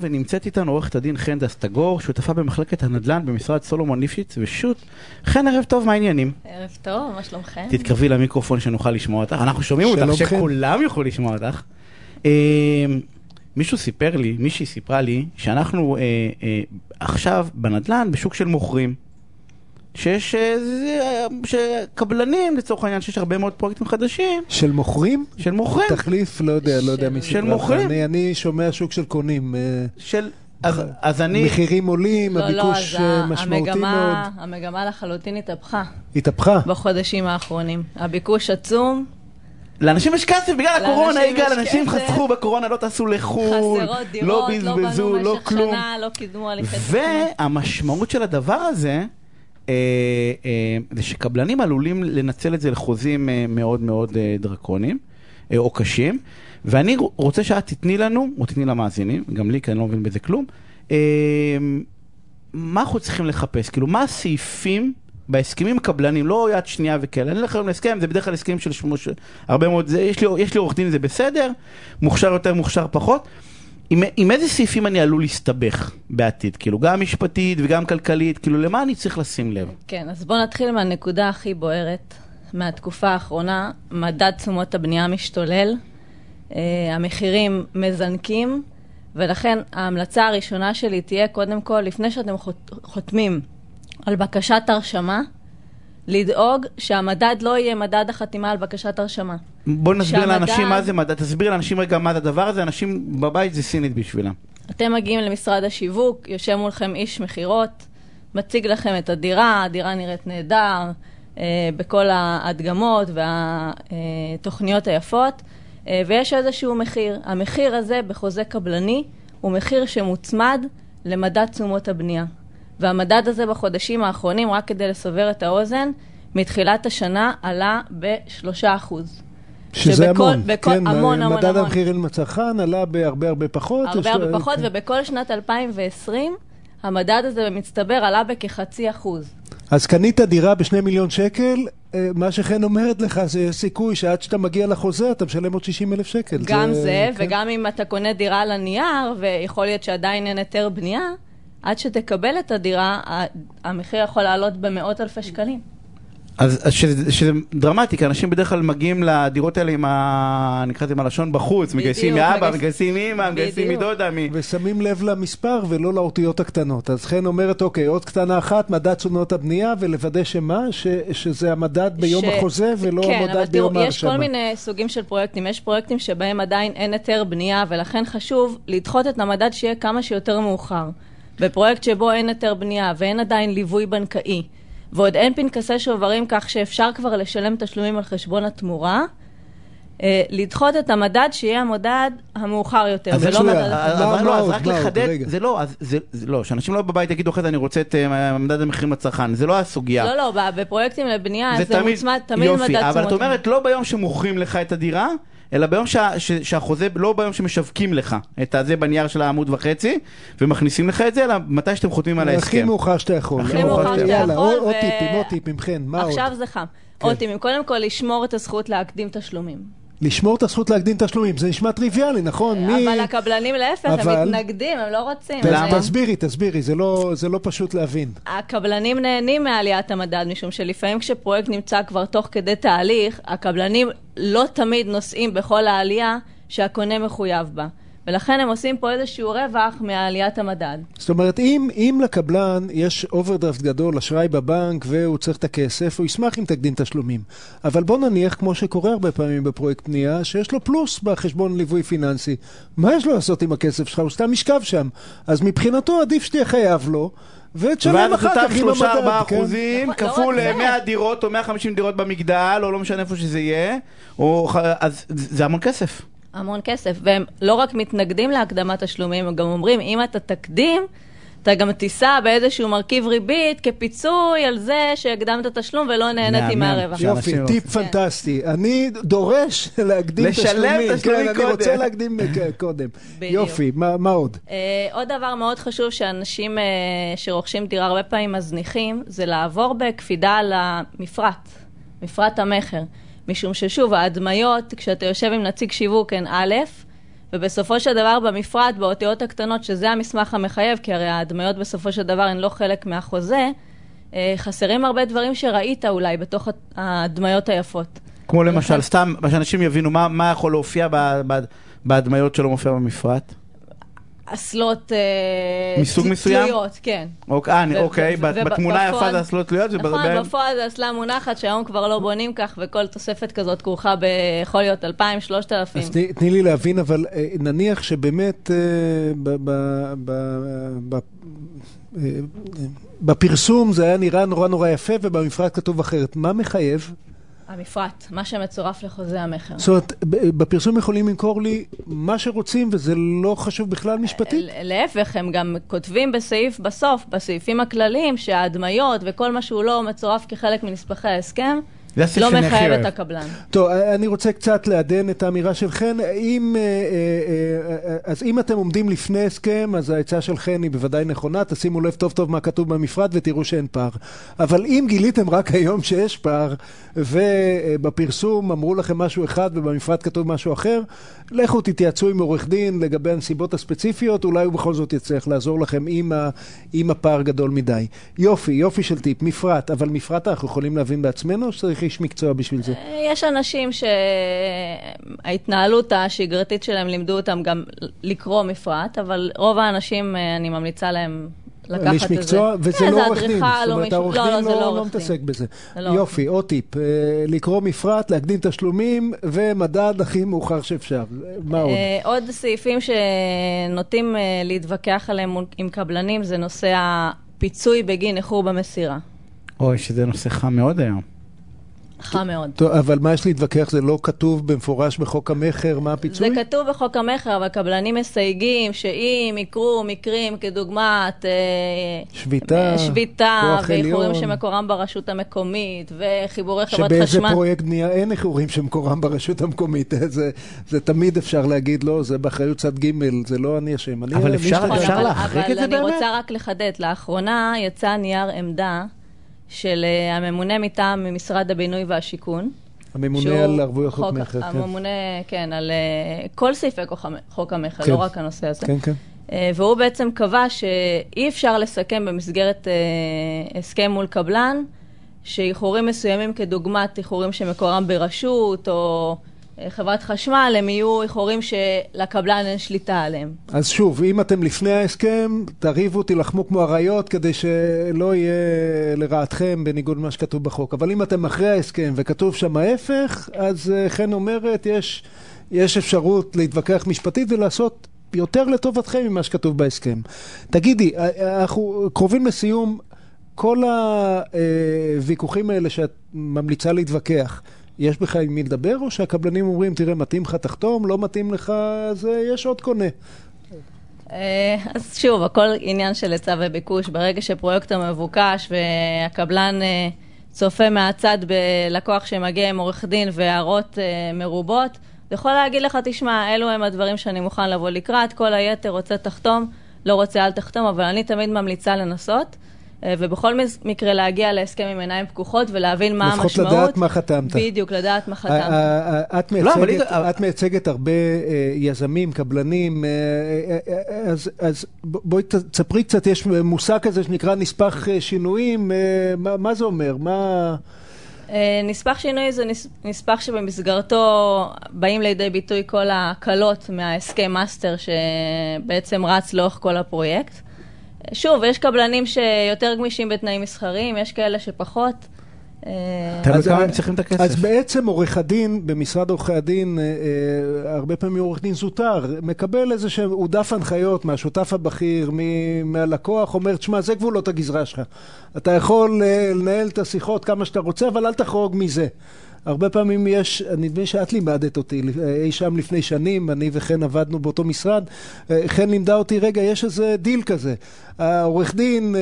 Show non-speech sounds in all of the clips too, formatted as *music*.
ונמצאת איתנו עורכת הדין חן דסטגור, שותפה במחלקת הנדל"ן במשרד סולומון ליפשיץ ושות'. חן, ערב טוב, מה העניינים? ערב טוב, מה שלומכם? תתקרבי למיקרופון שנוכל לשמוע אותך. אנחנו שומעים אותך, חן. שכולם יוכלו לשמוע אותך. אה, מישהו סיפר לי, מישהי סיפרה לי, שאנחנו אה, אה, עכשיו בנדל"ן בשוק של מוכרים. שיש אה, זה, אה, שקבלנים, לצורך העניין, שיש הרבה מאוד פרויקטים חדשים של מוכרים? של מוכרים. תחליף, לא יודע, לא יודע של- מי של סיפרה לך. מוכרים. אני- אני שומע שוק של קונים. אה, של... אז, אז אני... מחירים עולים, לא, לא, הביקוש אז אה, ה- משמעותי המגמה- מאוד. המגמה לחלוטין התהפכה התהפכה? בחודשים האחרונים. הביקוש עצום, לאנשים יש כסף בגלל הקורונה, יגאל, אנשים. חסכו בקורונה, לא טסו לחו"ל, חסרות לא דירות, לא בזבזו, בנו לא במשך כלום. שנה, לא קידמו הליכי תכנון. והמשמעות של הדבר הזה, זה שקבלנים עלולים לנצל את זה לחוזים אה, מאוד מאוד אה, דרקוניים, אה, או קשים, ואני רוצה שאת תתני לנו, או תתני למאזינים, גם לי, כי אני לא מבין בזה כלום, אה, מה אנחנו צריכים לחפש? כאילו, מה הסעיפים בהסכמים הקבלנים, לא יד שנייה וכאלה, אני הולך היום להסכם, זה בדרך כלל הסכמים של שמוש... הרבה מאוד, זה, יש לי עורך דין, זה בסדר, מוכשר יותר, מוכשר פחות. עם, עם איזה סעיפים אני עלול להסתבך בעתיד? כאילו, גם משפטית וגם כלכלית, כאילו, למה אני צריך לשים לב? כן, אז בואו נתחיל מהנקודה הכי בוערת מהתקופה האחרונה. מדד תשומות הבנייה משתולל, אה, המחירים מזנקים, ולכן ההמלצה הראשונה שלי תהיה, קודם כל, לפני שאתם חות- חותמים על בקשת הרשמה, לדאוג שהמדד לא יהיה מדד החתימה על בקשת הרשמה. בוא נסביר שהמדד- לאנשים מה זה מדד, תסביר לאנשים רגע מה זה הדבר הזה, אנשים בבית זה סינית בשבילם. אתם מגיעים למשרד השיווק, יושב מולכם איש מכירות, מציג לכם את הדירה, הדירה נראית נהדר, אה, בכל ההדגמות והתוכניות היפות, אה, ויש איזשהו מחיר. המחיר הזה בחוזה קבלני הוא מחיר שמוצמד למדד תשומות הבנייה. והמדד הזה בחודשים האחרונים, רק כדי לסבר את האוזן, מתחילת השנה עלה בשלושה אחוז. שזה שבכל- המון. בכל- כן, המון, המון, מדד. המחירים לצרכן עלה בהרבה הרבה פחות. הרבה הרבה פחות, כן. ובכל שנת 2020 המדד הזה במצטבר עלה בכחצי אחוז. אז קנית דירה בשני מיליון שקל, אה, מה שחן אומרת לך זה יש סיכוי שעד שאתה מגיע לחוזה אתה משלם עוד 60 אלף שקל. גם זה, כן. וגם אם אתה קונה דירה על הנייר, ויכול להיות שעדיין אין היתר בנייה, עד שתקבל את הדירה, המחיר יכול לעלות במאות אלפי שקלים. אז אז שזה, שזה דרמטי, כי אנשים בדרך כלל מגיעים לדירות האלה עם ה... נקרא לזה עם הלשון בחוץ, מגייסים בדיוק, מאבא, מגייס- מגייסים מאמא, מגייסים. מדודה, מ... ושמים לב למספר ולא לאותיות הקטנות. אז חן אומרת, אוקיי, עוד קטנה אחת, מדד תשומות הבנייה, ולוודא שמה? ש, שזה המדד ביום ש- החוזה ולא כן, המדד אבל ביום תראו, יש ההרשמה. כל מיני סוגים של פרויקטים. יש פרויקטים שבהם עדיין אין היתר בנייה, ולכן חשוב לדחות את המדד שיהיה כמה שיותר מאוחר. בפרויקט שבו אין היתר בנייה ואין עדיין ליווי בנקאי, ועוד אין פנקסי שוברים כך שאפשר כבר לשלם תשלומים על חשבון התמורה, אה, לדחות את המדד שיהיה המדד המאוחר יותר, אז ולא. מדד... מה- אבל מה לא, אז עוד? רק מה עוד? לחדד. זה לא, אז זה, זה לא, שאנשים לא בבית יגידו אחרי זה אני רוצה את אה, מדד המחירים לצרכן, זה לא הסוגיה. לא, לא, בפרויקטים לבנייה זה זה תמיד, מוצמד, תמיד מדד יופי, תשומות. אבל את. אומרת לא ביום שמוכרים לך את הדירה, אלא ביום שה, ש, שהחוזה, לא ביום שמשווקים לך את הזה בנייר של העמוד וחצי, ומכניסים לך את זה, אלא מתי שאתם חותמים על הכי ההסכם. מאוחר שאתה יכול. הכי לא, מאוחר שאתה יכול, עוד עוד ו- טיפים, עוד טיפים, חן, מה עוד? עכשיו זה חם. כן. עוד טיפים. קודם כל, לשמור את הזכות להקדים תשלומים. לשמור את הזכות להקדים תשלומים, זה נשמע טריוויאלי, נכון? מי- אבל הקבלנים להפך, אבל- הם מתנגדים, הם לא רוצים. למה? תסבירי, תסבירי, זה לא- זה לא פשוט להבין. הקבלנים נהנים מעליית המדד, משום שלפעמים כשפרויקט נמצא כבר תוך כדי תהליך, הקבלנים לא תמיד נושאים בכל העלייה שהקונה מחויב בה. ולכן הם עושים פה איזשהו רווח מעליית המדד. זאת אומרת, אם, אם לקבלן יש אוברדרפט גדול, אשראי בבנק, והוא צריך את הכסף, הוא ישמח אם תקדים תשלומים. אבל בוא נניח, כמו שקורה הרבה פעמים בפרויקט בנייה, שיש לו פלוס בחשבון ליווי פיננסי. מה יש לו לעשות עם הכסף שלך? הוא סתם ישכב שם. אז מבחינתו עדיף שתהיה חייב לו, ותשלם ואז אחר אותם כך עם המדד. 3-4 כן? אחוזים נכון, לא כפול רק זה. 100 דירות או 150 דירות במגדל, או לא משנה איפה שזה יהיה, או, אז זה המון כסף. המון כסף, והם לא רק מתנגדים להקדמת תשלומים, הם גם אומרים, אם אתה תקדים, אתה גם תישא באיזשהו מרכיב ריבית כפיצוי על זה שהקדמת תשלום ולא נהניתי. מהרווח. יופי, טיפ. פנטסטי. אני דורש *laughs* להקדים לשלם תשלומים. תשלומים כן, אני קודם. רוצה להקדים *laughs* אה, קודם. בדיוק. יופי, מה עוד? Uh, עוד דבר מאוד חשוב שאנשים uh, שרוכשים דירה הרבה פעמים מזניחים, זה לעבור בקפידה על המפרט, מפרט המכר. משום ששוב, ההדמיות, כשאתה יושב עם נציג שיווק הן א', ובסופו של דבר במפרט, באותיות הקטנות, שזה המסמך המחייב, כי הרי ההדמיות בסופו של דבר הן לא חלק מהחוזה, אה, חסרים הרבה דברים שראית אולי בתוך ההדמיות היפות. כמו למשל, סתם, שאנשים יבינו מה, מה יכול להופיע בהדמיות שלא מופיע במפרט. אסלות אה, מסוג מסוים? תלויות, כן. אוקיי, אוקיי בתמונה היפה זה אסלות תלויות? נכון, בפועל זה אסלה מונחת שהיום כבר לא בונים כך, וכל תוספת כזאת כרוכה ב... יכול להיות 2,000, 3,000. אז תני לי להבין, אבל אה, נניח שבאמת בפרסום זה היה נראה נורא נורא יפה, ובמפרט כתוב אחרת. מה מחייב? המפרט, מה שמצורף לחוזה המכר. זאת אומרת, בפרסום יכולים למכור לי מה שרוצים וזה לא חשוב בכלל משפטית? להפך, הם גם כותבים בסעיף בסוף, בסעיפים הכלליים, שההדמיות וכל מה שהוא לא מצורף כחלק מנספחי ההסכם, לא מחייב את הקבלן. טוב, אני רוצה קצת לעדן את האמירה של חן. אם, אה, אה, אה, אז אם אתם עומדים לפני הסכם, אז העצה של חן היא בוודאי נכונה, תשימו לב טוב טוב מה כתוב במפרט ותראו שאין פער. אבל אם גיליתם רק היום שיש פער, ובפרסום אמרו לכם משהו אחד ובמפרט כתוב משהו אחר, לכו תתייעצו עם עורך דין לגבי הנסיבות הספציפיות, אולי הוא בכל זאת יצליח לעזור לכם עם הפער גדול מדי. יופי, יופי של טיפ, מפרט, אבל מפרט אנחנו יכולים להבין בעצמנו, שצריך איש מקצוע בשביל זה? יש אנשים שההתנהלות השגרתית שלהם לימדו אותם גם לקרוא מפרט, אבל רוב האנשים, אה, אני ממליצה להם לקחת את זה. איש מקצוע, וזה כן, לא עורך דין. זאת אומרת, העורך דין לא, לא, לא מתעסק בזה. לא יופי, עוד טיפ. אה, לקרוא מפרט, להקדים תשלומים, ומדד הכי מאוחר שאפשר. מה עוד? אה, עוד סעיפים שנוטים להתווכח עליהם עם קבלנים, זה נושא הפיצוי בגין איחור במסירה. אוי, שזה נושא חם מאוד היום. חם מאוד. טוב, אבל מה יש להתווכח? זה לא כתוב במפורש בחוק המכר, מה הפיצוי? זה כתוב בחוק המכר, אבל קבלנים מסייגים שאם יקרו מקרים כדוגמת אה, שביתה, שביתה ואיחורים שמקורם ברשות המקומית, וחיבורי חברת חשמל. שבאיזה פרויקט בנייה אין איחורים שמקורם ברשות המקומית. *laughs* זה, זה תמיד אפשר להגיד, לא, זה באחריות צד ג', זה לא אני אשם. אבל אפשר, אפשר להחריג את זה באמת? אבל אני רוצה רק לחדד, לאחרונה יצא נייר עמדה. של uh, הממונה מטעם משרד הבינוי והשיכון. הממונה על ערבויות חוק מכר, כן. הממונה, כן, על uh, כל סעיפי חוק המכר, כן. לא רק הנושא הזה. כן, כן. Uh, והוא בעצם קבע שאי אפשר לסכם במסגרת uh, הסכם מול קבלן, שאיחורים מסוימים כדוגמת איחורים שמקורם ברשות, או חברת חשמל, הם יהיו איחורים שלקבלן אין שליטה עליהם. אז שוב, אם אתם לפני ההסכם, תריבו, תילחמו כמו אריות, כדי שלא יהיה לרעתכם בניגוד למה שכתוב בחוק. אבל אם אתם אחרי ההסכם וכתוב שם ההפך, אז חן אומרת, יש, יש אפשרות להתווכח משפטית ולעשות יותר לטובתכם ממה שכתוב בהסכם. תגידי, אנחנו קרובים לסיום, כל הוויכוחים האלה שאת ממליצה להתווכח, יש בכלל עם מי לדבר, או שהקבלנים אומרים, תראה, מתאים לך תחתום, לא מתאים לך, אז יש עוד קונה. אז שוב, הכל עניין של היצע וביקוש. ברגע שפרויקט מבוקש והקבלן צופה מהצד בלקוח שמגיע עם עורך דין והערות מרובות, יכול להגיד לך, תשמע, אלו הם הדברים שאני מוכן לבוא לקראת, כל היתר רוצה תחתום, לא רוצה אל תחתום, אבל אני תמיד ממליצה לנסות. ובכל מקרה להגיע להסכם עם עיניים פקוחות ולהבין מה המשמעות. לפחות לדעת מה חתמת. בדיוק, לדעת מה חתמת. את מייצגת, את מייצגת הרבה יזמים, קבלנים, אז, אז בואי תספרי קצת, יש מושג כזה שנקרא נספח שינויים, מה, מה זה אומר? מה... נספח שינוי זה נספח שבמסגרתו באים לידי ביטוי כל ההקלות מההסכם master שבעצם רץ לאורך כל הפרויקט. שוב, יש קבלנים שיותר גמישים בתנאים מסחריים, יש כאלה שפחות. תלוי כמה הם צריכים את הכסף. אז בעצם עורך הדין, במשרד עורכי הדין, הרבה פעמים עורך דין זוטר, מקבל איזה שהוא דף הנחיות מהשותף הבכיר, מהלקוח, אומר, תשמע, זה גבולות הגזרה שלך. אתה יכול לנהל את השיחות כמה שאתה רוצה, אבל אל תחרוג מזה. הרבה פעמים יש, נדמה לי שאת לימדת אותי אי שם לפני שנים, אני וחן עבדנו באותו משרד, חן לימדה אותי, רגע, יש איזה דיל כזה. העורך דין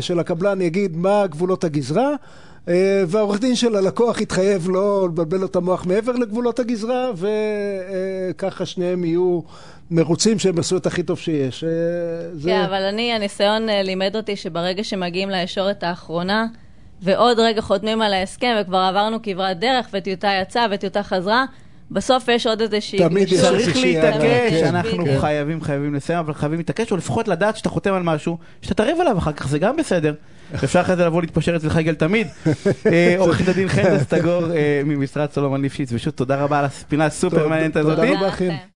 של הקבלן יגיד מה גבולות הגזרה, והעורך דין של הלקוח יתחייב לא לבלבל לו את המוח מעבר לגבולות הגזרה, וככה שניהם יהיו מרוצים שהם עשו את הכי טוב שיש. כן, אבל אני, הניסיון לימד אותי שברגע שמגיעים לישורת האחרונה, ועוד רגע חותמים על ההסכם וכבר עברנו כברת דרך וטיוטה יצאה וטיוטה חזרה, בסוף יש עוד איזושהי... תמיד יש. צריך להתעקש, כן, אנחנו כן. חייבים, חייבים לסיים, אבל חייבים להתעקש, או לפחות לדעת שאתה חותם על משהו, שאתה תריב עליו אחר כך, זה גם בסדר. אפשר אחרי זה לבוא להתפשר אצלך יגאל תמיד. *laughs* אה, עורכת הדין חן סטגור ממשרד סולומון ליפשיץ, ושוב תודה רבה על הפינה הסופר מעניינת תודה הזאתי. רבה.